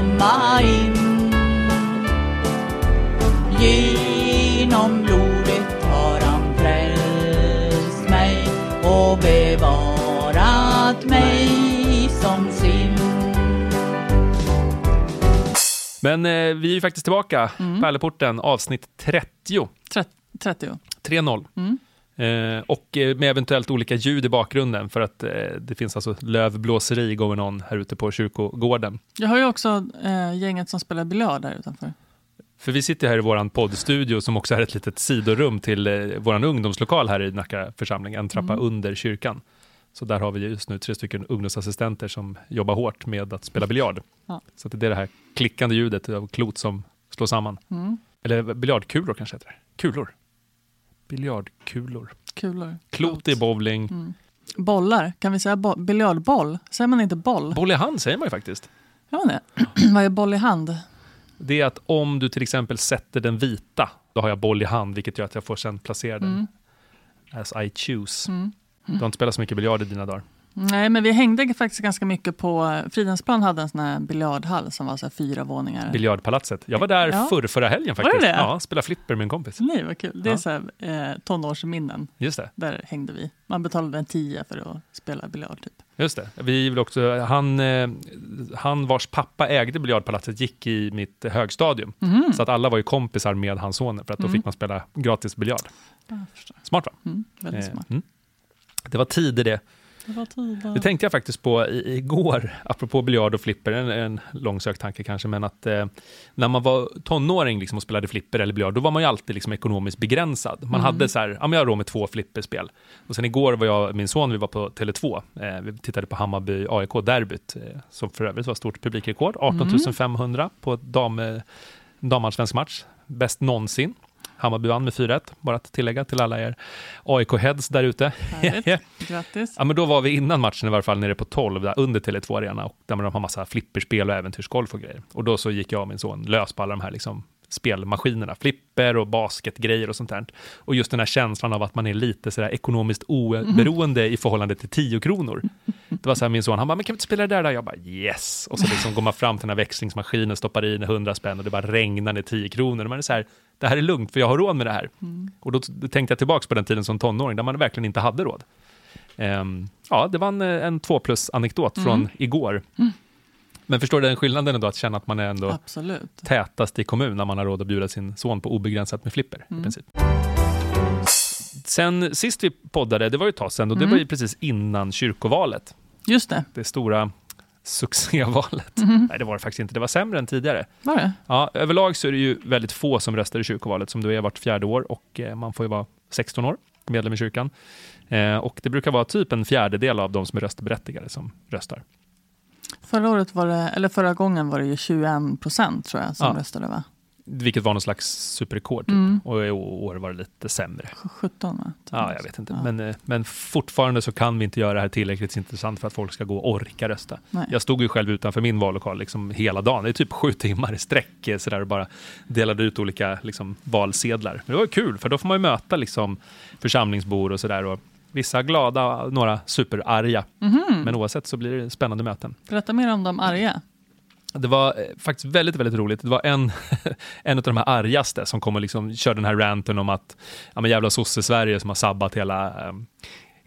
komma in. Genom blodet har han frälst mig och bevarat mig som sin. Men eh, vi är ju faktiskt tillbaka, Mm. Pärleporten, avsnitt 30. Tre- 30. 3-0. Mm. Eh, och eh, med eventuellt olika ljud i bakgrunden för att eh, det finns alltså lövblåseri going on här ute på kyrkogården. Jag har ju också eh, gänget som spelar biljard där utanför. För vi sitter här i vår poddstudio som också är ett litet sidorum till eh, vår ungdomslokal här i Nacka församling, en trappa Mm. under kyrkan. Så där har vi just nu tre stycken ungdomsassistenter som jobbar hårt med att spela biljard. Ja. Så det är det här klickande ljudet av klot som slår samman. Mm. Eller biljardkulor kanske heter det. Kulor. Biljardkulor. Kulor. Klot i bowling. Mm. Bollar, kan vi säga bo- biljardboll? Säger man inte boll? Boll i hand säger man ju faktiskt. Ja, det. Vad är boll i hand? Det är att om du till exempel sätter den vita, då har jag boll i hand, vilket gör att jag får sen placera den Mm. as I choose. Mm. Du har inte spelat så mycket biljard i dina dagar. Nej, men vi hängde faktiskt ganska mycket på... Fridhemsplan hade en sån här biljardhall som var så här fyra våningar. Biljardpalatset. Jag var där Ja. förr, förra helgen Var faktiskt. det det? Ja, spelade flipper med en kompis. Nej, vad kul. Det är Ja. så här, eh, tonårsminnen. Just det. Där hängde vi. Man betalade en tia för att spela biljard. Typ. Just det. Vi vill också, han, eh, han vars pappa ägde biljardpalatset gick i mitt högstadium. Mhm. Så att alla var ju kompisar med hans son för att då Mm. fick man spela gratis biljard. Smart va? Mm, väldigt Eh, smart. mm. Det var tider det. Det tänkte jag faktiskt på i, igår, apropå biljard och flipper, en, en långsökt tanke kanske, men att eh, när man var tonåring liksom och spelade flipper eller biljard, då var man ju alltid liksom ekonomiskt begränsad. Man Mm. hade så här, ja men jag har råd med två flipperspel. Och sen igår var jag min son, vi var på Tele2, eh, vi tittade på Hammarby AIK-derbyt, eh, som för övrigt var stort publikrekord, 18 500 på dam, eh, damallsvensk match, bäst någonsin. Hammarby vann med 4-1, bara att tillägga till alla er AIK-heads där ute. Grattis. Ja, men då var vi innan matchen i varje fall nere på 12, där under Tele2 Arena, och där man har massa flipperspel och äventyrsgolf och grejer. Och då så gick jag och min son lös på alla de här liksom spelmaskinerna, flipper och basketgrejer och sånt där. Och just den här känslan av att man är lite sådär ekonomiskt oberoende i förhållande till 10 kronor. Det var så här min son, han bara, men kan vi inte spela det där då? Jag bara, yes! Och så liksom går man fram till den här växlingsmaskinen, stoppar in 100 spänn och det bara regnar ner 10 kronor. Man är så här, det här är lugnt för jag har råd med det här. Och då, tänkte jag tillbaka på den tiden som tonåring, där man verkligen inte hade råd. Ehm, ja, det var en, en två plus-anekdot från igår. Men förstår du den skillnaden ändå, att känna att man är ändå Absolut. tätast i kommun när man har råd att bjuda sin son på obegränsat med flipper. I princip. Sen sist vi poddade, det var ju ett tag sedan och det var ju precis innan kyrkovalet. Just det. Det stora succévalet. Nej, det var det faktiskt inte. Det var sämre än tidigare. Var det? Ja, överlag så är det ju väldigt få som röstar i kyrkovalet, som då är vart fjärde år och eh, man får ju vara 16 år, medlem i kyrkan. Eh, och det brukar vara typ en fjärdedel av de som är röstberättigade som röstar. Förra året var det, eller förra gången var det ju 21 procent tror jag som Ja. röstade va? Vilket var någon slags superrekord. Typ. Mm. Och i år var det lite sämre. 17 va? Ja, jag vet inte. Ja. Men, eh, men fortfarande så kan vi inte göra det här tillräckligt intressant för att folk ska gå och orka rösta. Nej. Jag stod ju själv utanför min vallokal liksom hela dagen. Det är typ sju timmar i sträck eh, sådär, och bara delade ut olika liksom, valsedlar. Men det var kul, för då får man ju möta liksom, församlingsbor och sådär. Vissa glada, några superarga. Mhm. Men oavsett så blir det spännande möten. Berätta mer om de arga. Det var eh, faktiskt väldigt, väldigt roligt. Det var en, en av de här argaste som kom och liksom körde den här ranten om att ja, men jävla sosse-Sverige som har sabbat hela, eh,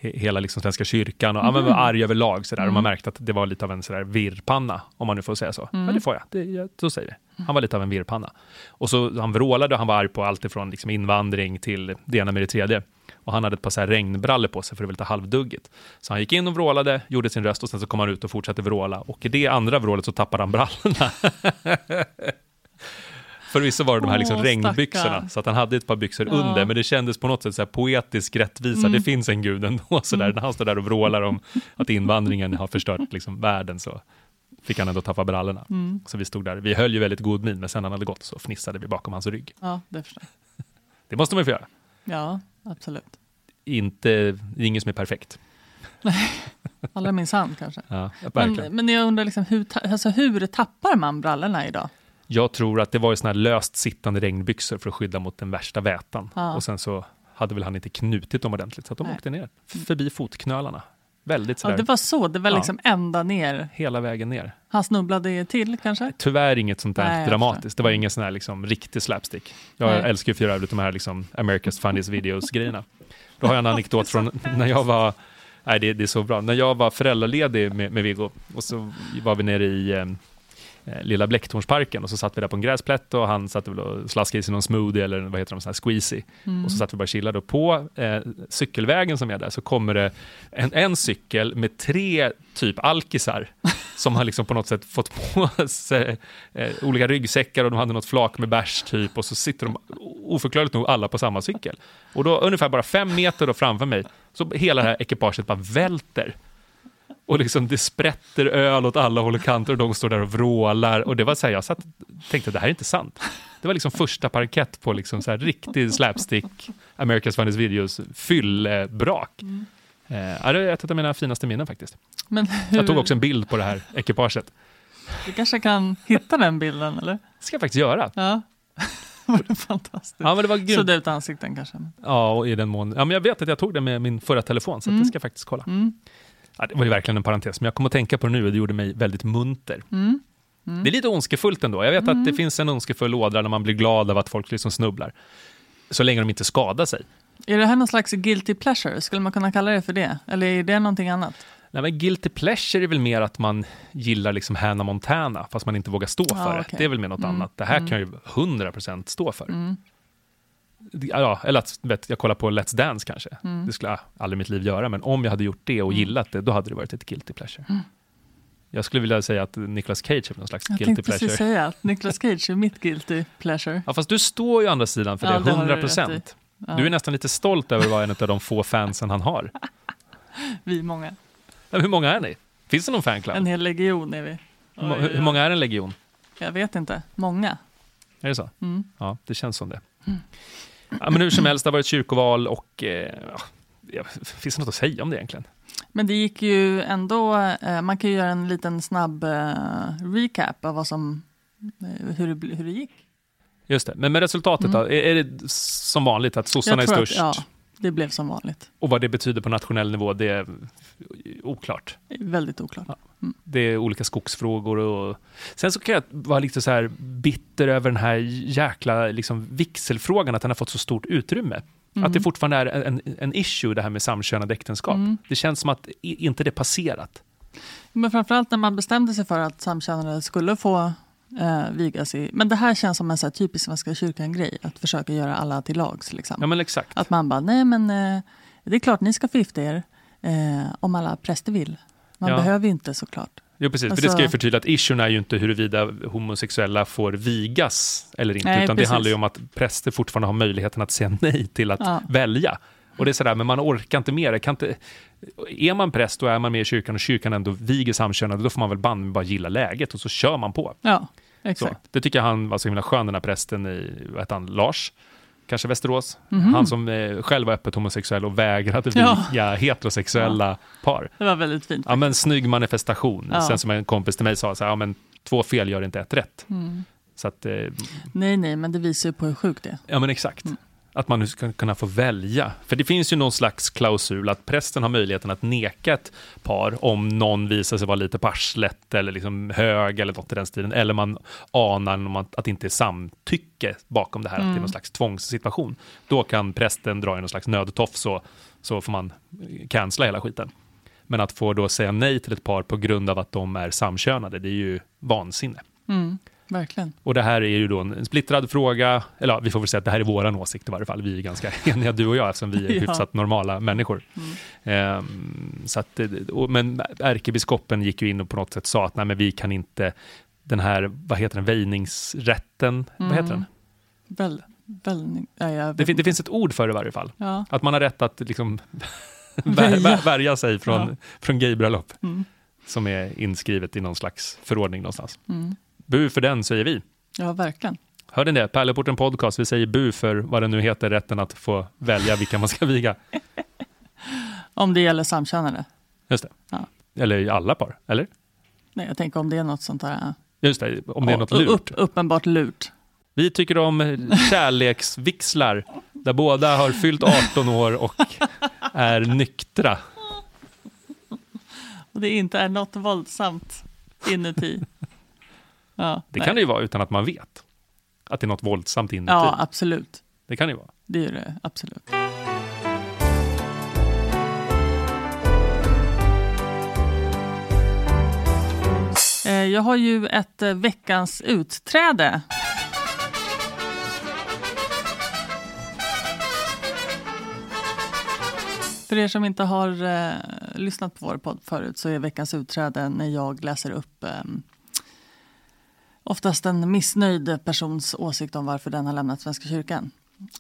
he- hela liksom Svenska kyrkan och ja, men var arg överlag. Sådär. Och man märkte att det var lite av en sådär virrpanna, om man nu får säga så. Men det får jag, det, ja, så säger vi. Han var lite av en virrpanna. Och så han vrålade och han var arg på allt ifrån liksom invandring till det ena med det tredje. Och han hade ett par så här regnbrallor på sig för det var lite halvduggigt. Så han gick in och vrålade, gjorde sin röst och sen så kom han ut och fortsatte vråla. Och i det andra vrålet så tappade han brallorna. Förvisso var det de här liksom Åh, regnbyxorna, stackarn. så att han hade ett par byxor Ja. under, men det kändes på något sätt så här poetisk rättvisa. Det finns en gud ändå, så där. när han står där och vrålar om att invandringen har förstört liksom, världen, så fick han ändå tappa brallorna. Så vi stod där, vi höll ju väldigt god min, men sen när han hade gått så fnissade vi bakom hans rygg. Ja, det förstår. Det måste man ju få göra. Ja, absolut. Inte, det är ingen som är perfekt. Alla minns han kanske. Ja. Men, men jag undrar liksom, hur, alltså, hur tappar man brallorna idag? Jag tror att det var ju såna här löst sittande regnbyxor för att skydda mot den värsta vätan. Ja. Och sen så hade väl han inte knutit dem ordentligt, så att de Nej. åkte ner förbi fotknölarna. Väldigt Ja, sådär, det var så, det var Ja. liksom ända ner. hela vägen ner. Han snubblade till kanske? Tyvärr inget sånt där Nej, dramatiskt. Det var ingen sån här liksom riktig slapstick. Jag Nej. älskar ju för övrigt de här liksom America's Funniest Videos-grejerna. Då har jag en anekdot från när jag var, nej det, det är så bra, när jag var föräldraledig med, med Viggo och så var vi nere i eh, lilla Blecktornsparken och så satt vi där på en gräsplätt och han satt väl och slaskade i sig någon smoothie eller vad heter de, sån här squeezy. Mm. Och så satt vi bara och chillade och på eh, cykelvägen som är där så kommer det en, en cykel med tre typ alkisar som har liksom på något sätt fått på sig eh, olika ryggsäckar och de hade något flak med bärs typ och så sitter de oförklarligt nog alla på samma cykel. Och då ungefär bara fem meter då framför mig så hela det här ekipaget bara välter. Och liksom det sprätter öl åt alla håll och kanter och de står där och vrålar. Och det var så här, jag satt tänkte det här är inte sant. Det var liksom första parkett på liksom så här riktig slapstick, America's Funniest Videos, fyllebrak. Mm. Eh, det är ett av mina finaste minnen faktiskt. Hur, Jag tog också en bild på det här ekipaget. Du kanske kan hitta den bilden, eller? Det ska jag faktiskt göra. Ja. Var det fantastiskt? Ja, men det var grymt. Sudda ut ansikten kanske. Ja, och i den mån. Ja, men jag vet att jag tog det med min förra telefon, så att det ska jag faktiskt kolla. Mm. Ja, det var ju verkligen en parentes, men jag kom att tänka på det nu och det gjorde mig väldigt munter. Mm. Det är lite ondskefullt ändå. Jag vet att det finns en ondskefull ådra när man blir glad av att folk liksom snubblar. Så länge de inte skadar sig. Är det här någon slags guilty pleasure? Skulle man kunna kalla det för det? Eller är det någonting annat? Nej, men guilty pleasure är väl mer att man gillar liksom Hannah Montana, fast man inte vågar stå Ja, för det. okej. Det är väl mer något Mm. annat. Det här Mm. kan jag ju 100% stå för. Mm. Ja, eller att vet, jag kollar på Let's Dance kanske. Mm. Det skulle jag aldrig i mitt liv göra, men om jag hade gjort det och Mm. gillat det, då hade det varit ett guilty pleasure. Mm. Jag skulle vilja säga att Nicolas Cage är någon slags Jag guilty tänkte precis pleasure. säga att Nicolas Cage är mitt guilty pleasure. Ja, fast du står ju å andra sidan för Ja, det, det har du 100 rätt i. procent. Ja, Du är nästan lite stolt över att vara en av de få fansen han har. Vi är många. Ja, Hur många är ni? Finns det någon fanclub? En hel legion är vi. Hur, Oj, hur oj. många är en legion? Jag vet inte. Många. Är det så? Mm. Ja, det känns som det. Ja, men hur som helst, det har varit kyrkoval och eh, ja, finns det något att säga om det egentligen? Men det gick ju ändå, eh, man kan ju göra en liten snabb eh, recap av vad som, hur, det, hur det gick. Just det, men med resultatet då? Är, är det som vanligt att sossarna är Mm. störst? Att, ja, det blev som vanligt. Och vad det betyder på nationell nivå, det är oklart. Väldigt oklart. Ja. Det är olika skogsfrågor och... Sen så kan jag vara lite så här bitter över den här jäkla liksom, vigselfrågan, att den har fått så stort utrymme. Mm. Att det fortfarande är en, en issue, det här med samkönade äktenskap. Mm. Det känns som att inte det passerat. Men framförallt när man bestämde sig för att samkönade skulle få eh, vigas i... Men det här känns som en så här typisk Svenska kyrkan-grej, att försöka göra alla till lags. Liksom. Ja, men exakt. Att man bara, nej men eh, det är klart ni ska få gifta er eh, om alla präster vill. Man Ja. behöver ju inte såklart. Jo, precis. för Alltså- det ska ju förtydliga att issuen är ju inte huruvida homosexuella får vigas eller inte, Nej, utan precis. det handlar ju om att präster fortfarande har möjligheten att säga nej till att Ja. välja. Och det är sådär, men man orkar inte mer. Kan inte, är man präst och är man med i kyrkan och kyrkan ändå viger samkönade, då får man väl banne bara gilla läget och så kör man på. Ja, Så, exakt. det tycker jag han var så himla skön, den här prästen i, vad han, Lars? Kanske Västerås? Mhm. Han som eh, själv var öppet homosexuell och vägrade Ja. viga heterosexuella par. Det var väldigt fint. Ja, men snygg manifestation. Ja. Sen som en kompis till mig sa, så här, ja, men två fel gör inte ett rätt. Mm. Så att, eh, Nej, nej, men det visar ju på hur sjukt det är. ja men exakt. Mm. Att man nu ska kunna få välja. För det finns ju någon slags klausul att prästen har möjligheten att neka ett par om någon visar sig vara lite parslet eller liksom hög eller något i den stilen. Eller man anar att, det inte är samtycke bakom det här, att det är Mm. någon slags tvångssituation. Då kan prästen dra i någon slags nödtofs så, så får man cancella hela skiten. Men att få då säga nej till ett par på grund av att de är samkönade, det är ju vansinne. Mm, verkligen. Och det här är ju då en splittrad fråga, eller ja, vi får väl säga att det här är våran åsikt i varje fall. Vi är ganska eniga, du och jag, eftersom vi är Ja. hyfsat normala människor. Mm. Ehm, så att, det- och, men ärkebiskopen gick ju in och på något sätt sa att nej, men vi kan inte, den här, vad heter den, väjningsrätten, vad heter Mm. den? Väl, väl, ja, jag Det, fin- det finns ett ord för det i varje fall. Ja. Att man har rätt att liksom vär, Väja. vär, värja sig från, Ja. från gaybröllop, Mm. som är inskrivet i någon slags förordning någonstans. Mm. Bu för den, säger vi. ja, verkligen. Hörde ni det? Pärleporten Podcast, vi säger bu för vad det nu heter, rätten att få välja vilka man ska viga. Om det gäller samkönade. Just det. Ja. Eller i alla par, eller? Nej, jag tänker om det är något sånt där. Just det, om det är något lurt. Upp, uppenbart lurt. Vi tycker om kärleksvixlar där båda har fyllt 18 år och är nyktra. och det inte är något våldsamt inuti. Ja, Det nej. kan det ju vara utan att man vet att det är något våldsamt inuti. Ja, absolut. Det kan det ju vara. Det är det absolut. Eh, Jag har ju ett eh, veckans utträde. För er som inte har eh, lyssnat på vår podd förut så är veckans utträde när jag läser upp eh, oftast en missnöjd persons åsikt om varför den har lämnat Svenska kyrkan.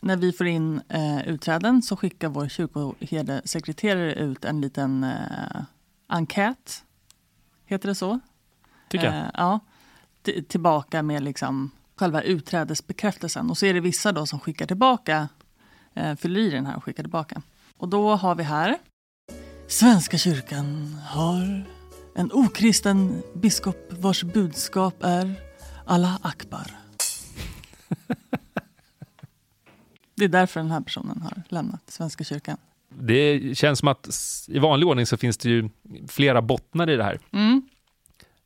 När vi får in eh, utträden så skickar vår kyrkoherdesekreterare ut en liten eh, enkät. Heter det så? Tycker jag. Eh, ja, t- tillbaka med liksom själva utträdesbekräftelsen. Och så är det vissa då som skickar tillbaka, eh, fyller i den här och skickar tillbaka. Och då har vi här. Svenska kyrkan har en okristen biskop vars budskap är Allah akbar. Det är därför den här personen har lämnat Svenska kyrkan. Det känns som att i vanlig ordning så finns det ju flera bottnar i det här. Mm.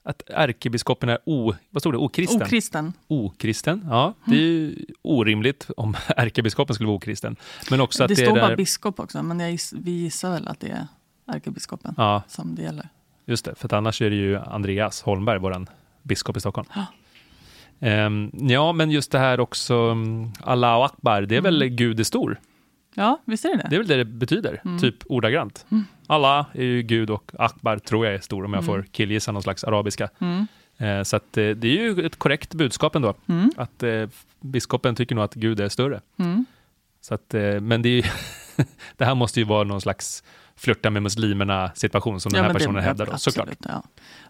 Att ärkebiskopen är o, vad stod det, okristen. Okristen. okristen. Ja, det är ju orimligt om ärkebiskopen skulle vara okristen. Men också att Det det, står bara där, biskop också, men jag giss, vi gissar väl att det är ärkebiskopen Ja, som det gäller. just det. För annars är det ju Andreas Holmberg, vår biskop i Stockholm. Ja. Ehm, ja, men just det här också, um, Allahu Akbar, det är väl Mm. Gud är stor? Ja, visst är det det? Det är väl det det betyder, Mm. typ ordagrant. Mm. Allah är ju Gud och Akbar tror jag är stor, om jag Mm. får killgissa någon slags arabiska. Mm. Eh, så att, eh, det är ju ett korrekt budskap ändå, Mm. att eh, biskopen tycker nog att Gud är större. Mm. Så att, eh, men det, är det här måste ju vara någon slags flörta med muslimerna situation som den här det- personen hävdar då, absolut, såklart. Ja.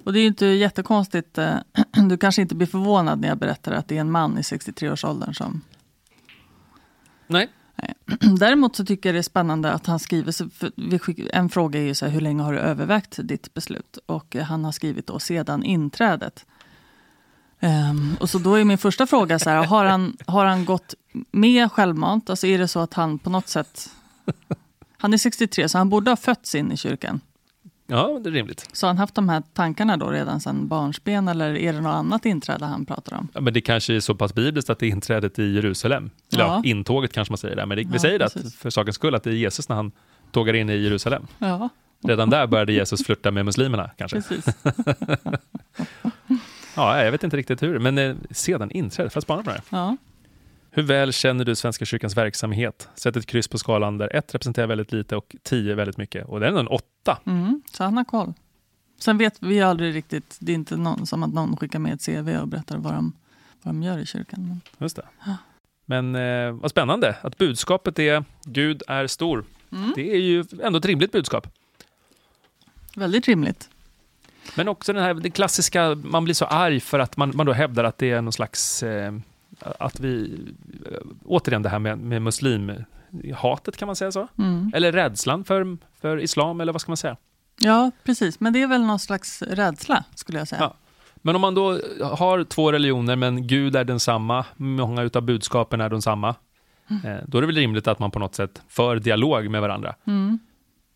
Och det är ju inte jättekonstigt. eh, Du kanske inte blir förvånad när jag berättar att det är en man i 63-årsåldern som... Nej, Däremot så tycker jag det är spännande att han skriver, en fråga är ju så här, hur länge har du övervägt ditt beslut? Och eh, han har skrivit då sedan inträdet. Ehm, och så då är min första fråga så här, har han, har han gått med självmant? Alltså är det så att han på något sätt... Han är 63 så han borde ha fötts in i kyrkan. ja, det är rimligt. Så har han haft de här tankarna då redan sedan barnsben eller är det något annat inträde han pratar om? Ja, men det kanske är så pass bibliskt att det är inträdet i Jerusalem. Eller ja. Ja. intåget kanske man säger där, men det, vi Ja, säger det att, för sakens skull att det är Jesus när han tågar in i Jerusalem. Ja, Redan där började Jesus flirta med muslimerna kanske. precis. Ja, jag vet inte riktigt hur, men eh, sedan inträdet, för att spana på det här. Ja. Hur väl känner du Svenska kyrkans verksamhet? Sätt ett kryss på skalan där ett representerar väldigt lite och tio väldigt mycket. Och det är ändå en åtta. Mm, så han har koll. Sen vet vi aldrig riktigt, det är inte någon, som att någon skickar med ett CV och berättar vad de, vad de gör i kyrkan. Men, Just det. Men eh, vad spännande att budskapet är Gud är stor. mm, Det är ju ändå ett rimligt budskap. väldigt rimligt. Men också den här det klassiska, man blir så arg för att man, man då hävdar att det är någon slags, eh, att vi, eh, återigen det här med, med muslimhatet kan man säga så? Mm. Eller rädslan för, för islam, eller vad ska man säga? Ja, precis. Men det är väl någon slags rädsla, skulle jag säga. Ja. Men om man då har två religioner, men Gud är densamma, många utav budskapen är densamma, eh, då är det väl rimligt att man på något sätt för dialog med varandra. Mm.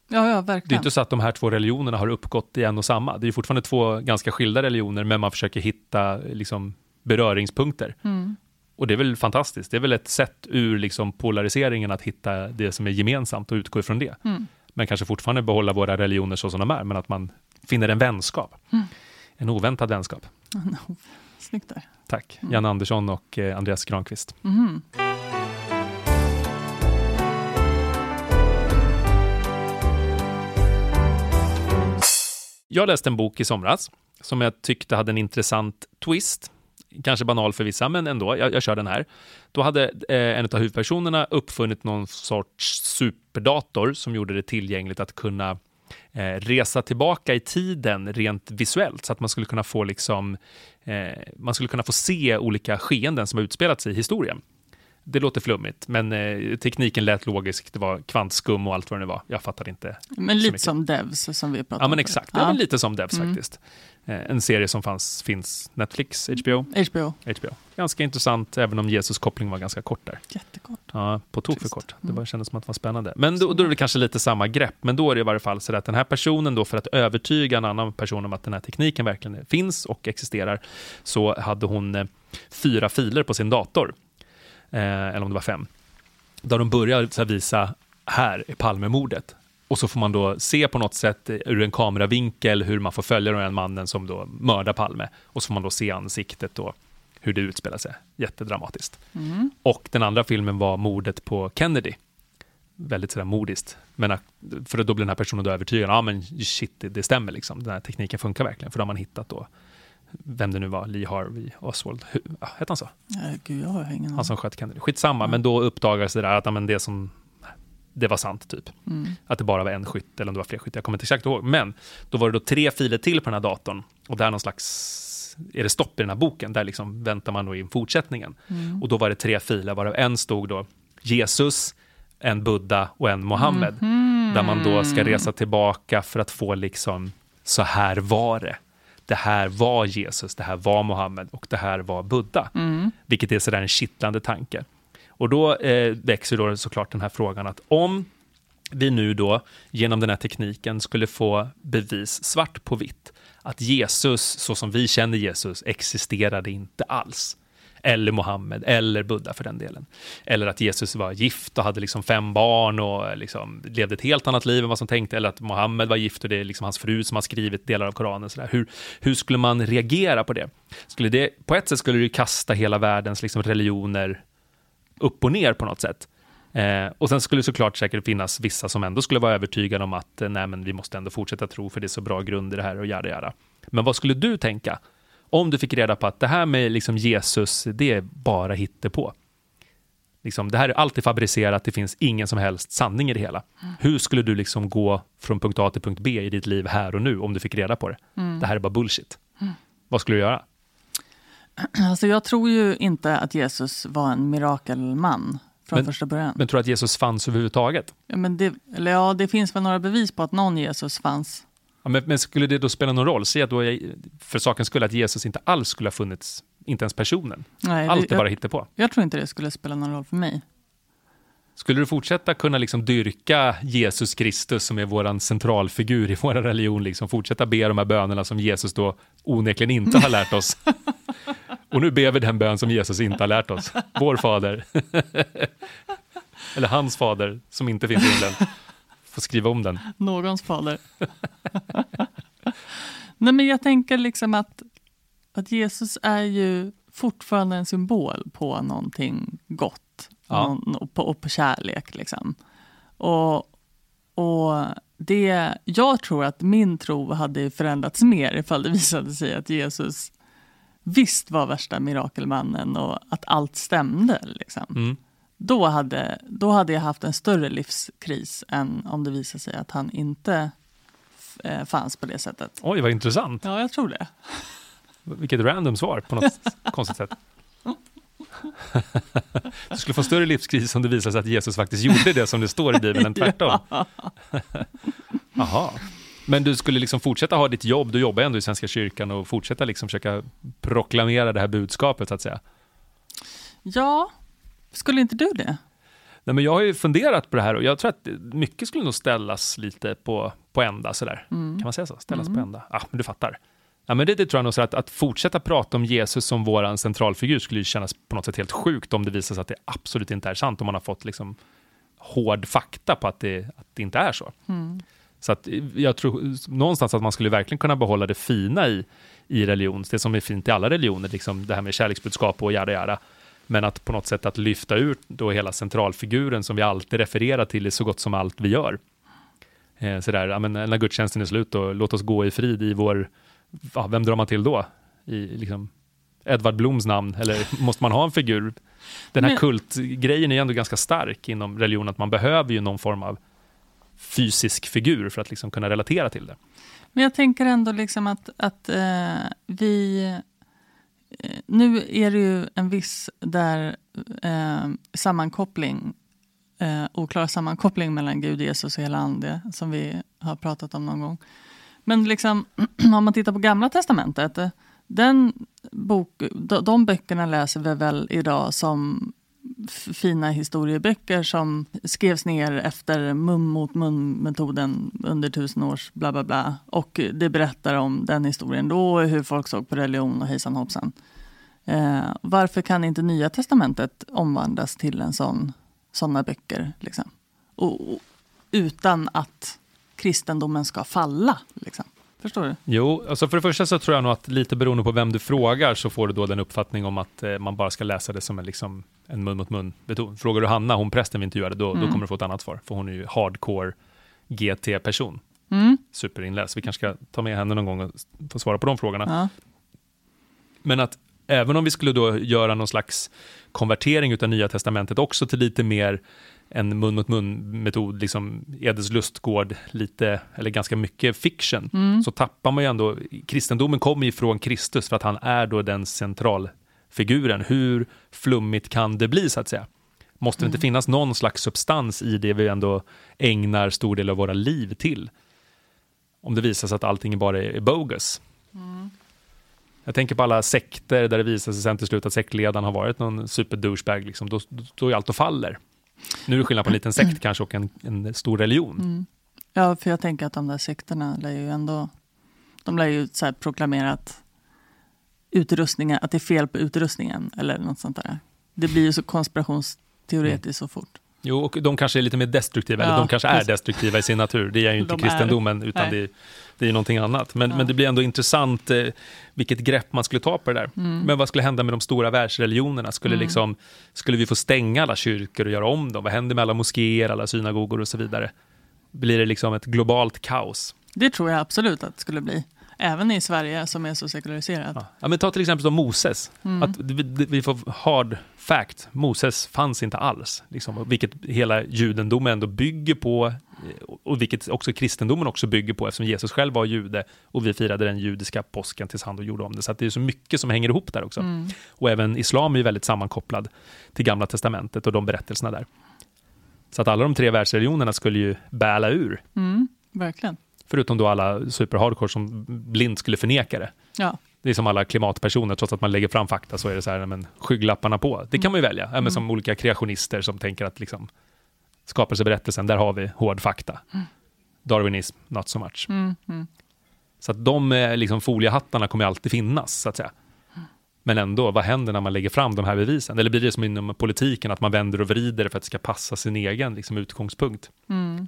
Ja, ja, Det är verkligen. inte så att de här två religionerna har uppgått i en och samma. Det är fortfarande två ganska skilda religioner, men man försöker hitta liksom, beröringspunkter. Mm. Och det är väl fantastiskt. Det är väl ett sätt ur liksom, polariseringen att hitta det som är gemensamt och utgå ifrån det. Mm. Men kanske fortfarande behålla våra religioner så som de är, men att man finner en vänskap. Mm. En oväntad vänskap. Snyggt där. Tack. Mm. Jan Andersson och eh, Andreas Granqvist. Mhm. Jag läste en bok i somras som jag tyckte hade en intressant twist. Kanske banal för vissa, men ändå. Jag, jag kör den här. Då hade eh, en av huvudpersonerna uppfunnit någon sorts superdator som gjorde det tillgängligt att kunna eh, resa tillbaka i tiden rent visuellt så att man skulle kunna få liksom, eh, man skulle kunna få se olika skeenden som har utspelats i historien. Det låter flummigt, men eh, tekniken lät logisk. Det var kvantskum och allt vad det nu var. Jag fattade inte Men lite mycket. som Devs som vi pratade Ja, om. men förut. exakt. Ja. men lite som Devs Mm. faktiskt. Eh, en serie som fanns, finns Netflix, HBO, HBO. HBO. Ganska intressant, även om Jesus koppling var ganska kort där. Jättekort. Ja, på tok för kort. Det Mm. var, kändes som att det var spännande. Men då, då är det kanske lite samma grepp, men då är det i varje fall så att den här personen då för att övertyga en annan person om att den här tekniken verkligen finns och existerar, så hade hon eh, fyra filer på sin dator. Eh, eller om det var fem. Där de börjar så här visa, här är Palmemordet. Och så får man då se på något sätt ur en kameravinkel hur man får följa den mannen som då mördar Palme. Och så får man då se ansiktet och hur det utspelar sig. Jättedramatiskt. Mm. Och den andra filmen var mordet på Kennedy. Väldigt sådär modiskt. Men för då blir den här personen då övertygad. Ja men shit, det, det stämmer liksom. Den här tekniken funkar verkligen. För då har man hittat då, vem det nu var, Lee Harvey Oswald. Hette han så? Ja, gud, jag har ingen Han som sköt Kennedy. Skitsamma, Ja. men då uppdagades det där att ja, men det som det var sant typ. Mm. Att det bara var en skytt eller om det var fler skyttar. Jag kommer inte exakt ihåg. Men då var det då tre filer till på den här datorn. Och där någon slags, är det stopp i den här boken? Där liksom väntar man då in fortsättningen. Mm. Och då var det tre filer, varav en stod då Jesus, en Buddha och en Mohammed. Mm. Där man då ska resa tillbaka för att få liksom, så här var det. Det här var Jesus, det här var Mohammed och det här var Buddha. Mm. Vilket är sådär en kittlande tanke. Och då eh, växer då såklart den här frågan att om vi nu då genom den här tekniken skulle få bevis svart på vitt att Jesus, så som vi känner Jesus, existerade inte alls. Eller Mohammed, eller Buddha för den delen. Eller att Jesus var gift och hade liksom fem barn och eh, liksom levde ett helt annat liv än vad som tänkte. Eller att Mohammed var gift och det är liksom hans fru som har skrivit delar av Koranen. Så där. Hur, hur skulle man reagera på det? Skulle det? På ett sätt skulle det kasta hela världens liksom religioner upp och ner på något sätt. Eh, och sen skulle det såklart säkert finnas vissa som ändå skulle vara övertygade om att eh, nej, men vi måste ändå fortsätta tro för det är så bra grund i det här och jada jada. Men vad skulle du tänka om du fick reda på att det här med liksom Jesus, det är bara hittepå? Liksom, det här är alltid fabricerat, det finns ingen som helst sanning i det hela. Hur skulle du liksom gå från punkt A till punkt B i ditt liv här och nu om du fick reda på det? Det här är bara bullshit. Vad skulle du göra? Alltså, jag tror ju inte att Jesus var en mirakelman från Men- första början. Men tror du att Jesus fanns överhuvudtaget? ja, men det, eller ja, det finns väl några bevis på att någon Jesus fanns. Ja, men, men skulle det då spela någon roll? Säg att då, för sakens skull, att Jesus inte alls skulle ha funnits, inte ens personen. Nej, Allt det, är bara jag, hittepå. jag tror inte det skulle spela någon roll för mig. Skulle du fortsätta kunna liksom dyrka Jesus Kristus som är vår centralfigur i vår religion, liksom fortsätta be de här bönerna som Jesus då onekligen inte har lärt oss? Och nu ber vi den bön som Jesus inte har lärt oss. Vår fader. Eller hans fader som inte finns i himlen. Får skriva om den. Någons fader. Nej, men jag tänker liksom att, att Jesus är ju fortfarande en symbol på någonting gott Ja. någon, och, på, och på kärlek. Liksom. Och, och det, jag tror att min tro hade förändrats mer ifall det visade sig att Jesus visst var värsta mirakelmannen och att allt stämde. Liksom. Mm. Då, hade, då hade jag haft en större livskris än om det visade sig att han inte eh, fanns på det sättet. Oj, vad intressant. Ja, jag tror det. Vilket random svar på något konstigt sätt. Du skulle få större livskris om det visade sig att Jesus faktiskt gjorde det som det står i Bibeln än tvärtom. Jaha. Men du skulle liksom fortsätta ha ditt jobb, du jobbar ändå i Svenska kyrkan och fortsätta liksom försöka proklamera det här budskapet så att säga. Ja, skulle inte du det? Nej, men jag har ju funderat på det här och jag tror att mycket skulle nog ställas lite på, på ända sådär. Kan man säga så? Ställas på ända? Ja, men du fattar. Ja, men det, det tror jag nog så att, att fortsätta prata om Jesus som våran centralfigur skulle ju kännas på något sätt helt sjukt om det visar sig att det absolut inte är sant, om man har fått liksom hård fakta på att det, att det inte är så. Så att eh, jag tror någonstans att man skulle verkligen kunna behålla det fina i, i religion, det som är fint i alla religioner, liksom det här med kärleksbudskap och jada jada. Men att på något sätt att lyfta ut då hela centralfiguren som vi alltid refererar till i så gott som allt vi gör. Eh, sådär, ja, men när gudstjänsten är slut, då, låt oss gå i frid i vår, ja, vem drar man till då? I liksom Edvard Bloms namn, eller måste man ha en figur? Den här Men- kultgrejen är ändå ganska stark inom religion, att man behöver ju någon form av fysisk figur för att liksom kunna relatera till det. Men jag tänker ändå liksom att, att eh, vi... Eh, nu är det ju en viss där eh, sammankoppling, eh, oklar sammankoppling mellan Gud, Jesus och hela ande, som vi har pratat om någon gång. Men liksom, om man tittar på Gamla Testamentet, den bok, de, de böckerna läser vi väl idag som fina historieböcker som skrevs ner efter mun mot mun-metoden under tusen års bla bla bla. Och det berättar om den historien då och hur folk såg på religion och hejsan hoppsan. Eh, varför kan inte Nya Testamentet omvandlas till en sån, såna böcker? Liksom? Och, och, utan att kristendomen ska falla. Liksom. Förstår du? Jo, alltså för det första så tror jag nog att lite beroende på vem du frågar så får du då den uppfattning om att eh, man bara ska läsa det som en, liksom, en mun mot mun metod. Frågar du Hanna, hon prästen vi intervjuade, då, Mm. då kommer du få ett annat svar. För hon är ju hardcore GT-person. Mm. Superinläst. Vi kanske ska ta med henne någon gång och få svara på de frågorna. Ja. Men att även om vi skulle då göra någon slags konvertering utav Nya Testamentet också till lite mer en mun mot mun metod, liksom Edens lustgård, lite, eller ganska mycket fiction, så tappar man ju ändå, kristendomen kommer ju från Kristus för att han är då den centralfiguren. Hur flummigt kan det bli så att säga? Måste det inte finnas någon slags substans i det vi ändå ägnar stor del av våra liv till? Om det visar sig att allting bara är bogus. Jag tänker på alla sekter där det visar sig sen till slut att sektledaren har varit någon super-douchebag, liksom, då, då är allt och faller. Nu är det skillnad på en liten sekt kanske och en, en stor religion. Mm. ja, för jag tänker att de där sekterna lär ju ändå... De lär ju så här proklamera att, utrustningen, att det är fel på utrustningen eller något sånt där. Det blir ju så konspirationsteoretiskt så fort. Jo, och de kanske är lite mer destruktiva, eller Ja, de kanske är destruktiva i sin natur. Det är ju inte De är- kristendomen, utan nej. det, det är någonting annat. Men, Ja. men det blir ändå intressant eh, vilket grepp man skulle ta på det där. Mm. Men vad skulle hända med de stora världsreligionerna? Skulle, liksom, skulle vi få stänga alla kyrkor och göra om dem? Vad händer med alla moskéer, alla synagogor och så vidare? Blir det liksom ett globalt kaos? Det tror jag absolut att det skulle bli. Även i Sverige som är så sekulariserat. Ja. Ja, men ta till exempel som Moses. Mm. Att vi, får hard fact, Moses fanns inte alls. Liksom, vilket hela judendomen ändå bygger på, eh, och vilket också kristendomen också bygger på, eftersom Jesus själv var jude och vi firade den judiska påsken tills han då gjorde om det. Så det är så mycket som hänger ihop där också. Mm. Och även islam är ju väldigt sammankopplad till Gamla Testamentet och de berättelserna där. Så att alla de tre världsreligionerna skulle ju bäla ur, Mm, verkligen. Förutom då alla superhardcore som blint skulle förneka det. Ja. Det är som alla klimatpersoner, trots att man lägger fram fakta så är det så här, men skygglapparna på. Det kan man ju välja, ja, men som olika kreationister som tänker att liksom, skapelseberättelsen, där har vi hård fakta. Darwinism, not so much. Mm, mm. Så att de eh, liksom, foliehattarna kommer alltid finnas, så att säga. Men ändå, vad händer när man lägger fram de här bevisen? Eller blir det som inom politiken, att man vänder och vrider för att det ska passa sin egen liksom, utgångspunkt? Mm.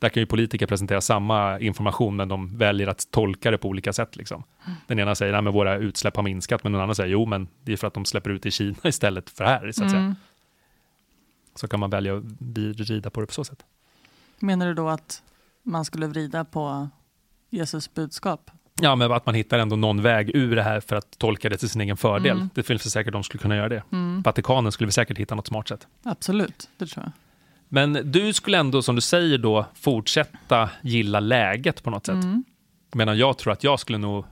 Där kan ju politiker presentera samma information, men de väljer att tolka det på olika sätt. Liksom. Den ena säger att våra utsläpp har minskat, men den andra säger jo, men det är för att de släpper ut i Kina istället för här. Så, att säga. Mm. så kan man välja att rida på det på så sätt. Menar du då att man skulle vrida på Jesus budskap? Ja, men att man hittar ändå någon väg ur det här för att tolka det till sin egen fördel. Mm. Det finns säkert de skulle kunna göra det. Mm. Vatikanen skulle vi säkert hitta något smart sätt. Absolut, det tror jag. Men du skulle ändå, som du säger då, fortsätta gilla läget på något sätt. Mm. Medan jag tror att jag skulle nog,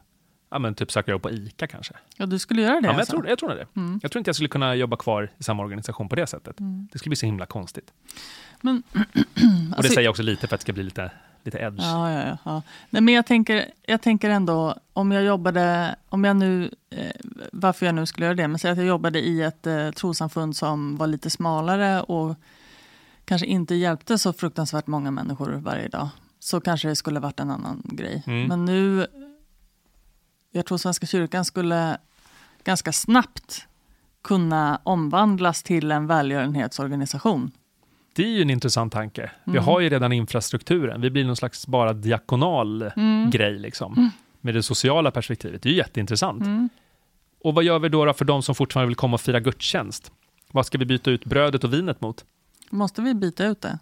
ja men typ söka jobb på ICA kanske. Ja, du skulle göra det Ja, men jag, alltså? tror, jag tror det. Mm. Jag tror inte jag skulle kunna jobba kvar i samma organisation på det sättet. Det skulle bli så himla konstigt. Men, Och det alltså- säger jag också lite för att det ska bli lite, lite edge. Ja, ja, ja. Nej, men jag tänker, jag tänker ändå, om jag jobbade, om jag nu, eh, varför jag nu skulle göra det, men säg att jag jobbade i ett eh, trossamfund som var lite smalare och kanske inte hjälpte så fruktansvärt många människor varje dag, så kanske det skulle varit en annan grej. Mm. Men nu, jag tror Svenska kyrkan skulle ganska snabbt kunna omvandlas till en välgörenhetsorganisation. Det är ju en intressant tanke. Vi Mm. har ju redan infrastrukturen. Vi blir någon slags bara diakonal Mm. grej liksom. Med det sociala perspektivet. Det är ju jätteintressant. Mm. Och vad gör vi då, då för de som fortfarande vill komma och fira gudstjänst? Vad ska vi byta ut brödet och vinet mot? Måste vi byta ut det?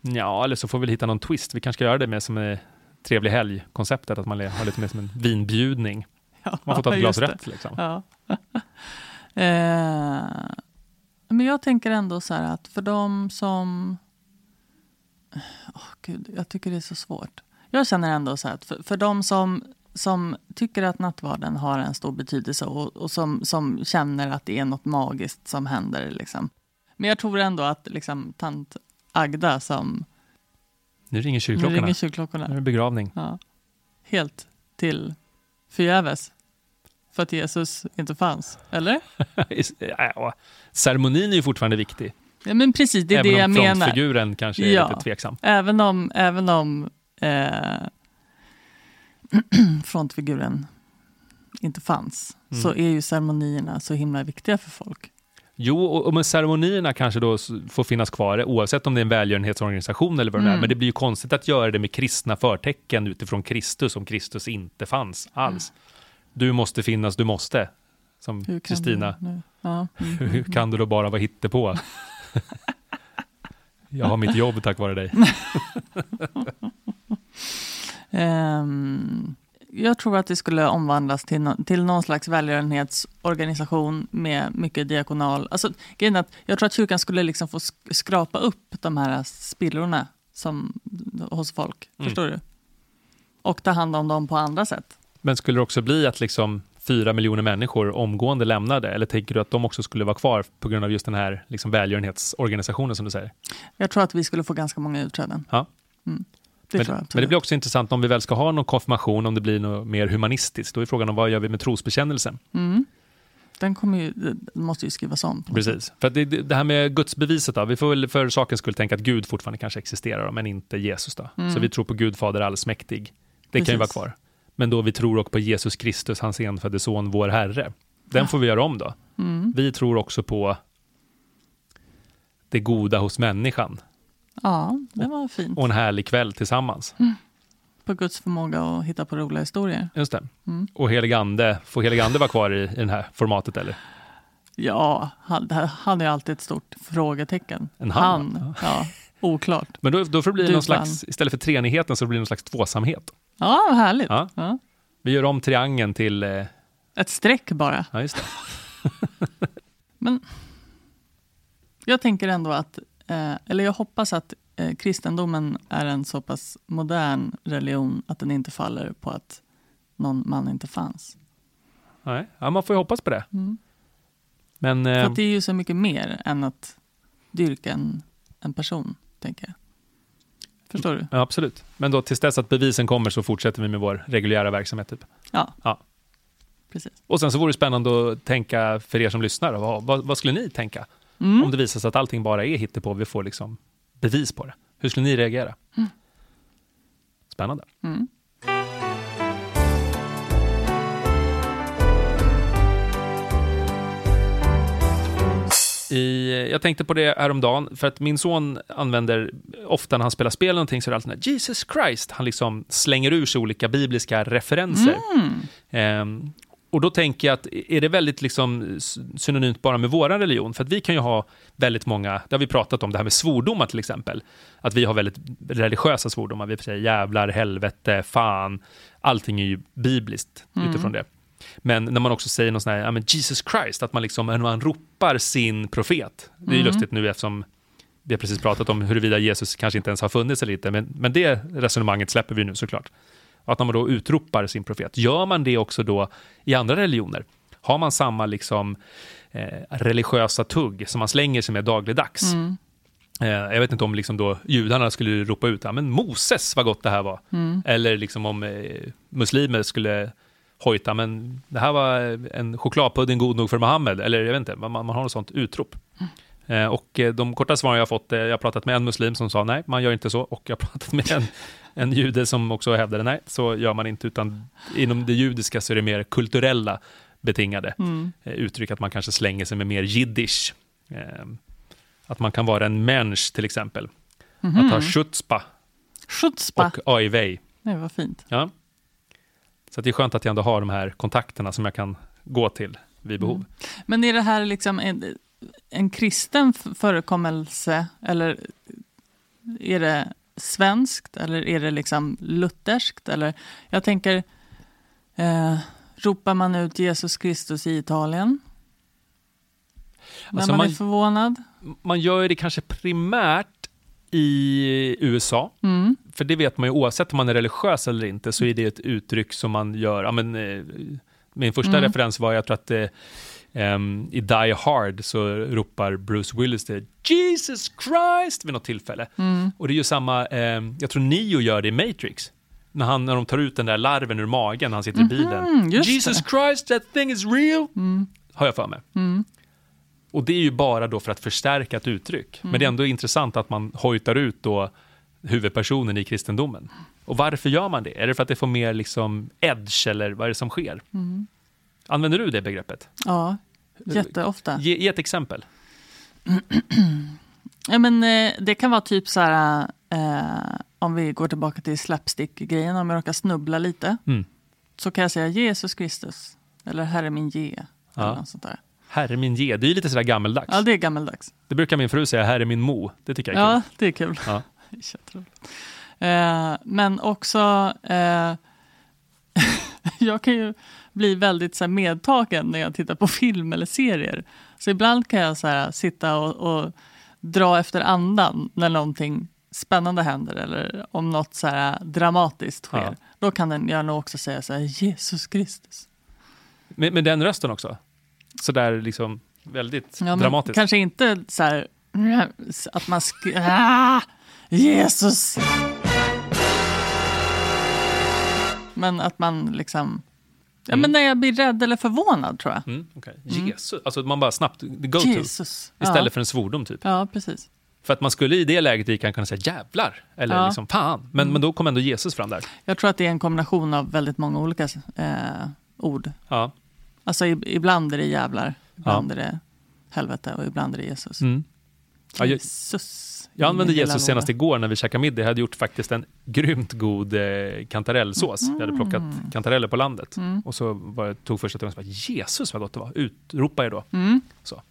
Ja, eller så får vi hitta någon twist. Vi kanske ska göra det med som en trevlig helg-konceptet, att man har lite mer som en vinbjudning. Ja, Man får ta ett glas rött. Liksom. Ja. eh, men jag tänker ändå så här att för de som... Åh Gud, jag tycker det är så svårt. Jag känner ändå så här att för, för de som, som tycker att nattvarden har en stor betydelse och, och som, som känner att det är något magiskt som händer. Liksom. Men jag tror ändå att liksom, tant Agda som Nu ringer Nu kyrkklockorna. ringer Nu är kyrkklockorna. det begravning. Ja. Helt till förgäves. För att Jesus inte fanns. Eller? ceremonin är ju fortfarande viktig. Ja, men precis, det är även det jag om menar. frontfiguren kanske är Ja. lite tveksam. Även om, även om eh, frontfiguren inte fanns, Mm. så är ju ceremonierna så himla viktiga för folk. Jo, och, och med ceremonierna kanske då får finnas kvar, oavsett om det är en välgörenhetsorganisation eller vad det är. Mm. Men det blir ju konstigt att göra det med kristna förtecken utifrån Kristus, om Kristus inte fanns alls. Du måste finnas, du måste. Som Kristina? Ja. Mm. hur kan du då bara vara hittepå? Jag har mitt jobb tack vare dig. Ehm, jag tror att det skulle omvandlas till, nå- till någon slags välgörenhetsorganisation med mycket diakonal... Alltså, grejen att jag tror att kyrkan skulle liksom få sk- skrapa upp de här spillrorna som, hos folk. Mm. Förstår du? Och ta hand om dem på andra sätt. Men skulle det också bli att liksom fyra miljoner människor omgående lämnade? Eller tänker du att de också skulle vara kvar på grund av just den här liksom välgörenhetsorganisationen som du säger? Jag tror att vi skulle få ganska många utträden. Ja. Mm. Det men, men det blir också intressant om vi väl ska ha någon konfirmation, om det blir något mer humanistiskt. Då är frågan om vad gör vi med trosbekännelsen? Mm. Den kommer ju, måste ju skrivas om. Precis. För det, det här med gudsbeviset då, vi får väl för sakens skull tänka att Gud fortfarande kanske existerar, men inte Jesus då. Mm. Så vi tror på Gud Fader allsmäktig. Det kan ju vara Precis. kvar. Men då vi tror också på Jesus Kristus, hans enfödde son, vår Herre. Den Ja. får vi göra om då. Mm. Vi tror också på det goda hos människan Ja, det var fint. och en härlig kväll tillsammans. På Guds förmåga att hitta på roliga historier. Just det. Mm. Och helig ande, får helig ande vara kvar i, i det här formatet eller? Ja, han, han är alltid ett stort frågetecken. En han, Han, ja. Oklart. Men då, då får det bli Du någon slags, istället för treenigheten så blir det någon slags tvåsamhet. Ja, vad härligt. Ja. Ja. Vi gör om triangeln till, eh, Ett streck bara. ja just det. Jag tänker ändå att, eh, eller jag hoppas att eh, kristendomen är en så pass modern religion att den inte faller på att någon man inte fanns. Nej, ja, man får ju hoppas på det. Mm. Men För eh, att det är ju så mycket mer än att dyrka en, en person, tänker jag. Förstår du? ja, absolut. Men då tills dess att bevisen kommer så fortsätter vi med vår reguljära verksamhet. Typ. Ja. Ja. Precis. Och sen så vore det spännande att tänka för er som lyssnar, vad, vad, vad skulle ni tänka? Mm. Om det visar sig att allting bara är hittepå och vi får liksom bevis på det. Hur skulle ni reagera? Spännande. Mm. I, jag tänkte på det häromdagen, för att min son använder, ofta när han spelar spel någonting, så är det alltid den här, Jesus Christ, han liksom slänger ur sig olika bibliska referenser. Mm. Ehm, och då tänker jag att, är det väldigt liksom synonymt bara med vår religion? För att vi kan ju ha väldigt många, det har vi pratat om, det här med svordomar till exempel. Att vi har väldigt religiösa svordomar, vi säger jävlar, helvete, fan. Allting är ju bibliskt Mm. utifrån det. Men när man också säger något sånt här, ja men Jesus Christ, att man liksom, när man ropar sin profet. Det är ju Mm. lustigt nu eftersom vi har precis pratat om huruvida Jesus kanske inte ens har funnits eller inte, men, men det resonemanget släpper vi nu såklart. Att när man då utropar sin profet, gör man det också då i andra religioner? Har man samma liksom eh, religiösa tugg som man slänger sig med dagligdags? Mm. Eh, jag vet inte om liksom då judarna skulle ropa ut, ja, men Moses vad gott det här var. Mm. Eller liksom om eh, muslimer skulle hojta, men det här var en chokladpudding god nog för Mohammed. Eller jag vet inte, man, man har något sånt utrop. Eh, och eh, de korta svaren jag har fått, eh, jag har pratat med en muslim som sa nej, man gör inte så. Och jag har pratat med en, en jude som också hävdade nej, så gör man inte. Utan inom det judiska så är det mer kulturella betingade Mm. eh, uttryck, att man kanske slänger sig med mer jiddisch. Eh, att man kan vara en mensch till exempel. Mhm. Att ha schutzpa Schutzpa. och aiwei. Nej, vad fint. Ja. Så det är skönt att jag ändå har de här kontakterna som jag kan gå till vid behov. Mm. Men är det här liksom en, en kristen förekommelse eller är det svenskt eller är det liksom lutherskt? Eller, jag tänker, eh, ropar man ut Jesus Kristus i Italien? När Alltså man, man- är förvånad? Man gör det kanske primärt i USA, Mm. för det vet man ju oavsett om man är religiös eller inte, så är det ett uttryck som man gör. Ja, men, eh, min första Mm. referens var, jag tror att eh, Ehm, I Die Hard så ropar Bruce Willis det Jesus Christ vid något tillfälle. Mm. Och det är ju samma, ehm, jag tror Neo gör det i Matrix. När, han, när de tar ut den där larven ur magen när han sitter i bilen. Mhm, just Jesus det. Christ, that thing is real! Mm. Har jag för mig. Och det är ju bara då för att förstärka ett uttryck. Men det är ändå intressant att man hojtar ut då huvudpersonen i kristendomen. Och varför gör man det? Är det för att det får mer liksom edge eller vad är det som sker? Använder du det begreppet? Ja, jätteofta. Ge, ge ett exempel. Ja, men, eh, det kan vara typ så här, eh, om vi går tillbaka till slapstick-grejen, om jag råkar snubbla lite, Mm. så kan jag säga Jesus Kristus, eller Herre min ge, eller Ja. något sånt där. Herre min ge, det är lite sådär gammeldags. Ja, det är gammeldags. Det brukar min fru säga, herre min mo. Det tycker jag är Ja, kul. det är kul. Ja. Eh, men också, eh, jag kan ju bli väldigt så här, medtagen när jag tittar på film eller serier. Så ibland kan jag så här, sitta och, och dra efter andan när någonting spännande händer eller om något så här, dramatiskt sker. Ja. Då kan den, jag nog också säga så här, Jesus Kristus. Med, med den rösten också. Sådär liksom väldigt Ja, dramatiskt. Kanske inte så här, att man sk- ah, Jesus! Men att man liksom... Ja, Mm. men när jag blir rädd eller förvånad tror jag. Mm, okay. Jesus, alltså man bara snabbt, go to. Jesus. Istället ja. för en svordom typ. Ja, precis. För att man skulle i det läget lika kunna säga jävlar, eller Ja. liksom fan. Men, men då kom ändå Jesus fram där. Jag tror att det är en kombination av väldigt många olika eh, ord. Ja. Alltså ib- ibland är det jävlar, ibland är det helvete och ibland är det Jesus. Mm. Ja, Jesus. Jag använde Jesus senast igår när vi käkade middag. Jag hade gjort faktiskt en grymt god eh, kantarellsås. Jag hade plockat kantareller på landet. Mm. Och så var tog första tungan och sa Jesus vad gott det var. Utropade jag då. Mm. Så.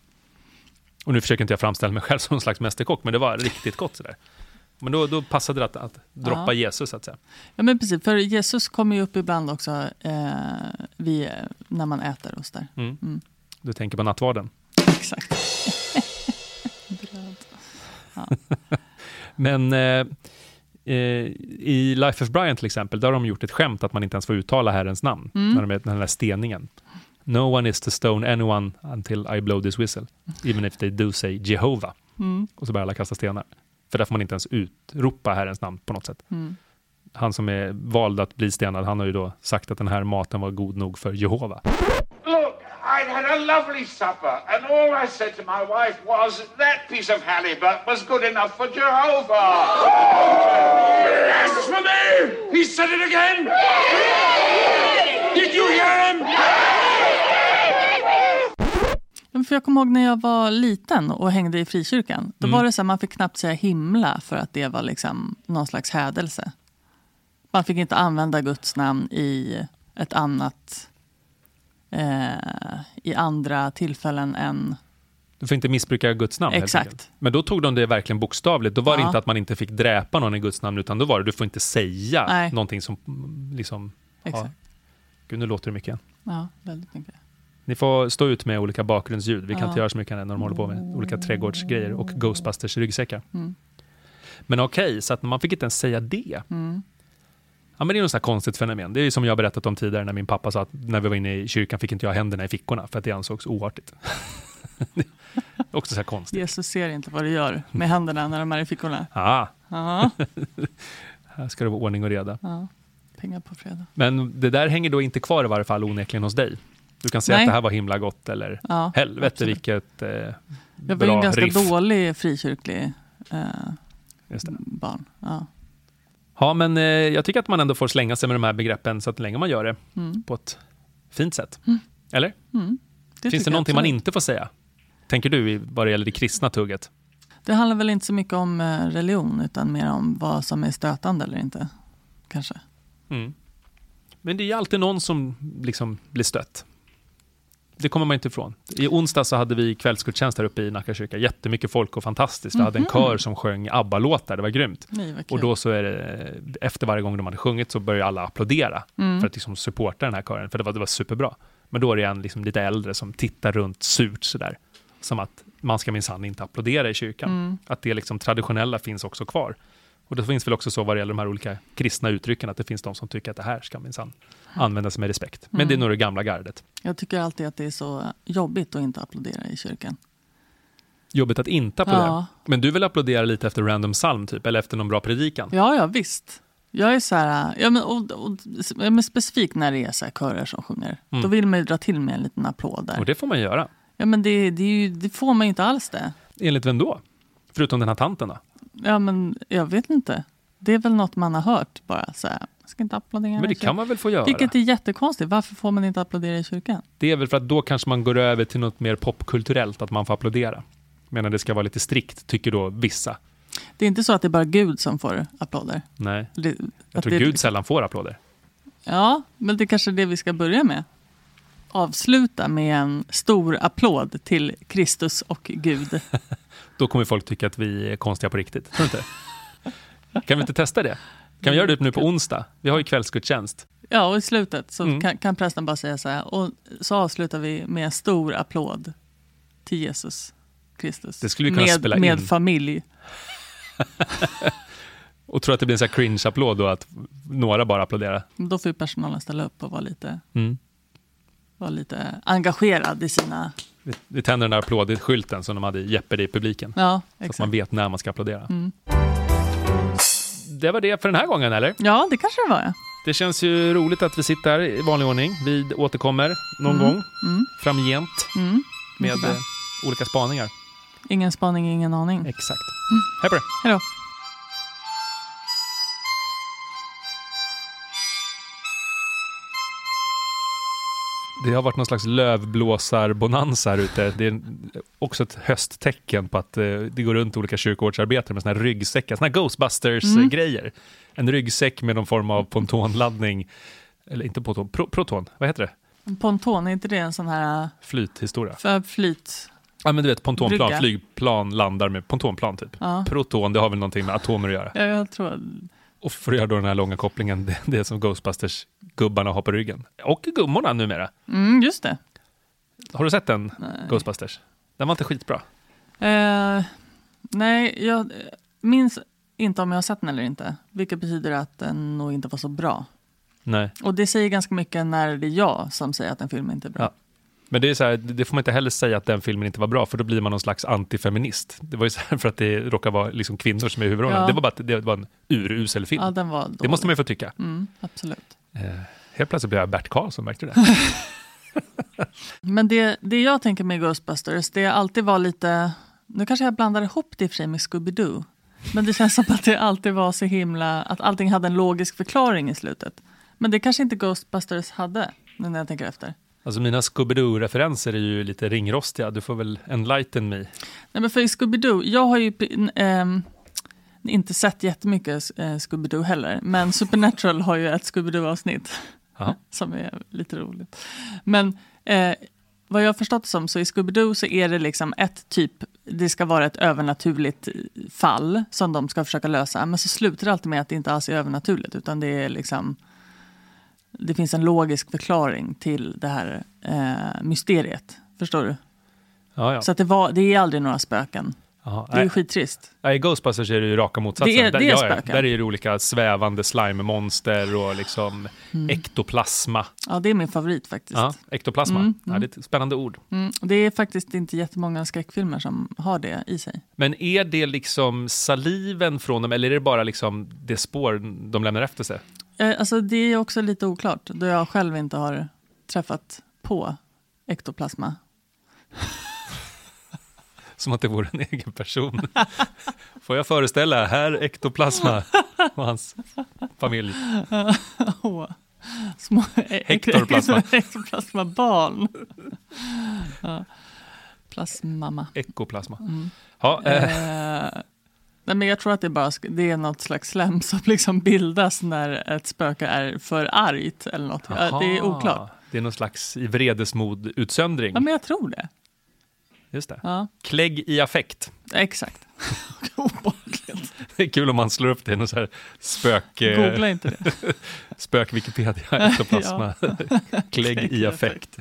Och nu försöker inte jag framställa mig själv som en slags mästerkock, men det var riktigt gott sådär. Men då, då passade det att, att droppa Ja. Jesus så att säga. Ja, men precis. För Jesus kommer ju upp ibland också eh, vid, när man äter och sådär. Mm. Mm. Du tänker på nattvarden. Exakt. Men eh, eh, i Life of Brian till exempel, där har de gjort ett skämt att man inte ens får uttala Herrens namn. Mm. När de är den här steningen. No one is to stone anyone until I blow this whistle. Even if they do say Jehovah. Mm. Och så börjar alla kasta stenar. För där får man inte ens utropa Herrens namn på något sätt. Mm. Han som är vald att bli stenad, han har ju då sagt att den här maten var god nog för Jehova. Lovely supper, and all I said to my wife was that piece of halibut was good enough for Jehovah. Blasphemy! He said it again! Did you hear him? För jag kommer ihåg när jag var liten och hängde i frikyrkan. Då Mm. var det så här, man fick knappt säga himla för att det var liksom någon slags hädelse. Man fick inte använda Guds namn i ett annat eh, i andra tillfällen än... Du får inte missbruka Guds namn. Exakt. Men då tog de det verkligen bokstavligt. Då var det Ja. inte att man inte fick dräpa någon i Guds namn, utan då var det du får inte säga Nej. någonting som mm, liksom... Ja. Exakt. Gud, nu låter det mycket. Ja, väldigt mycket. Ni får stå ut med olika bakgrundsljud. Vi kan Ja. inte göra så mycket när de håller på med olika trädgårdsgrejer och Ghostbusters ryggsäckar. Mm. Men okej, så att man fick inte ens säga det. Mm. Ja, men det är något sånt konstigt fenomen. Det är som jag berättat om tidigare när min pappa sa att när vi var inne i kyrkan fick inte jag händerna i fickorna för att det ansågs oartigt. Också så här konstigt. Jesus ser inte vad du gör med händerna när de är i fickorna. Ah, Ja, här ska det vara ordning och reda. ja. Pengar på fredag. Men det där hänger då inte kvar i varje fall onekligen hos dig. Du kan säga Nej. att det här var himla gott eller Ja, helvete absolut. vilket eh, Jag var bra en ganska riff. dålig frikyrklig eh, barn. Ja. Ja, men eh, jag tycker att man ändå får slänga sig med de här begreppen så att länge man gör det Mm. på ett fint sätt. Eller? Mm. Det Finns det någonting man inte får säga? Tänker du vad det gäller det kristna tugget? Det handlar väl inte så mycket om eh, religion utan mer om vad som är stötande eller inte. Kanske. Mm. Men det är ju alltid någon som liksom blir stött. Det kommer man inte ifrån. I onsdag så hade vi kvällsgudstjänst här uppe i Nacka kyrka. Jättemycket folk och fantastiskt. Vi hade en kör som sjöng ABBA-låtar. Det var grymt. Nej. Och då så är det, efter varje gång de hade sjungit så börjar alla applådera Mm. för att liksom supporta den här kören, för det var, det var superbra. Men då är det en liksom lite äldre som tittar runt surt sådär, som att man ska minsann inte applådera i kyrkan. Mm. Att det liksom traditionella finns också kvar. Och det finns väl också så vad det gäller de här olika kristna uttrycken, att det finns de som tycker att det här ska minsann användas med respekt. Men det är nog det gamla gardet. Jag tycker alltid att det är så jobbigt att inte applådera i kyrkan. Jobbigt att inte applådera. Ja. Men du vill applådera lite efter random psalm typ, eller efter någon bra predikan? Ja, ja visst. Jag är så här, ja, men, och, och, men specifikt när det är så här körer som sjunger. Mm. Då vill man ju dra till med en liten applåd där. Och det får man göra. Ja, men det, det, ju, det får man ju inte alls det. Enligt vem då? Förutom den här tanten då? Ja, men jag vet inte. Det är väl något man har hört bara. Så här, jag ska inte applådera Men det i kan man väl få göra? Vilket är jättekonstigt. Varför får man inte applådera i kyrkan? Det är väl för att då kanske man går över till något mer popkulturellt, att man får applådera. Medan det ska vara lite strikt, tycker då vissa. Det är inte så att det är bara Gud som får applåder. Nej, Det, jag tror det, Gud sällan får applåder. Ja, men det är kanske är det vi ska börja med. Avsluta med en stor applåd till Kristus och Gud. Då kommer folk tycka att vi är konstiga på riktigt. Tror du inte? kan vi inte testa det? Kan vi göra det nu på onsdag? Vi har ju kvällsgudstjänst. Ja, och i slutet så Mm. kan, kan prästen bara säga så här. Och så avslutar vi med en stor applåd till Jesus Kristus. Det skulle vi kunna med, spela med in. familj. Och tror att det blir en sån här cringe-applåd då, att några bara applåderar. Då får ju personalen ställa upp och vara lite, Mm. Vara lite engagerad i sina... Vi, vi tänder den där applådskylten som de hade i Jeopardy i publiken. Ja, Så att man vet när man ska applådera. Mm. Det var det för den här gången, eller? Ja, det kanske det var. Ja. Det känns ju roligt att vi sitter här i vanlig ordning. Vi återkommer någon Mm. gång Mm. framgent Mm. med eh, olika spaningar. Ingen spaning, ingen aning. Exakt. Hej på dig! Hej då. Det har varit någon slags lövblåsarbonanza här ute. Det är också ett hösttecken på att eh, det går runt olika kyrkogårdsarbetare med såna här ryggsäckar, såna här Ghostbusters-grejer. En ryggsäck med någon form av pontonladdning, eller inte ponton, pro, proton, vad heter det? Ponton, är inte det en sån här Flythistoria. för flyt? Ja men du vet pontonplan, Brygga. flygplan landar med pontonplan typ. Ja. Proton, det har väl någonting med atomer att göra. Ja, jag tror... Och för att göra då den här långa kopplingen, det, det som Ghostbusters-gubbarna har på ryggen. Och gummorna numera. Mm, just det. Har du sett den, Nej. Ghostbusters? Den var inte skitbra. Eh, nej, jag minns inte om jag har sett den eller inte. Vilket betyder att den nog inte var så bra. Nej. Och det säger ganska mycket när det är jag som säger att en film inte är bra. Ja. Men det är så här, det får man inte heller säga att den filmen inte var bra, för då blir man någon slags antifeminist. Det var ju så här för att det råkar vara liksom kvinnor som är huvudrollen. Ja. Det var bara att det var en urusel film. Ja, det måste man ju få tycka. Mm, absolut. Eh, helt plötsligt blev jag Bert Karlsson, märkte du det? Men det, det jag tänker med Ghostbusters, det alltid var lite... Nu kanske jag blandar ihop det i och för sig med Scooby-Doo. Men det känns som att det alltid var så himla... Att allting hade en logisk förklaring i slutet. Men det kanske inte Ghostbusters hade, nu när jag tänker efter. Alltså mina Scooby-Doo-referenser är ju lite ringrostiga. Du får väl enlighten me. Nej, men för i Scooby-Doo, jag har ju ehm, inte sett jättemycket eh, Scooby-Doo heller, men Supernatural har ju ett Scooby-Doo-avsnitt som är lite roligt. Men eh, vad jag har förstått som, så i Scooby-Doo så är det liksom ett typ, det ska vara ett övernaturligt eh, fall som de ska försöka lösa, men så slutar det alltid med att det inte alls är övernaturligt, utan det är liksom det finns en logisk förklaring till det här eh, mysteriet. Förstår du? Ja, ja. Så att det, var, det är aldrig några spöken. Jaha. Det är Nej, skittrist. nej, i Ghostbusters är det ju raka motsatsen. Det är- där, det är ja, ja, där är det olika svävande slime-monster och liksom ektoplasma. Ja, det är min favorit faktiskt. Ja, ektoplasma. Mm, Ja, det är ett spännande ord. Mm, det är faktiskt inte jättemånga skräckfilmer som har det i sig. Men är det liksom saliven från dem eller är det bara liksom det spår de lämnar efter sig? Eh, alltså, det är också lite oklart, då jag själv inte har träffat på ektoplasma. Som att det vore en egen person. Får jag föreställa, här ektoplasma och hans familj. Små Hektorplasma. Ektoplasmabarn. ja. Plasmamma. Ekoplasma. Mm. Ja, eh, Eh, nej, men jag tror att det, är bara, det är något slags slem som liksom bildas när ett spöke är för argt eller något. Det är oklart. Det är någon slags i vredesmod-utsöndring. Ja, men jag tror det. Just det. Ja, Klägg i affekt. exakt. Obehagligt. Det är kul om man slår upp det i någon så här spök... eh, Googla inte det. Spök Wikipedia, ektoplasma. Klägg i affekt.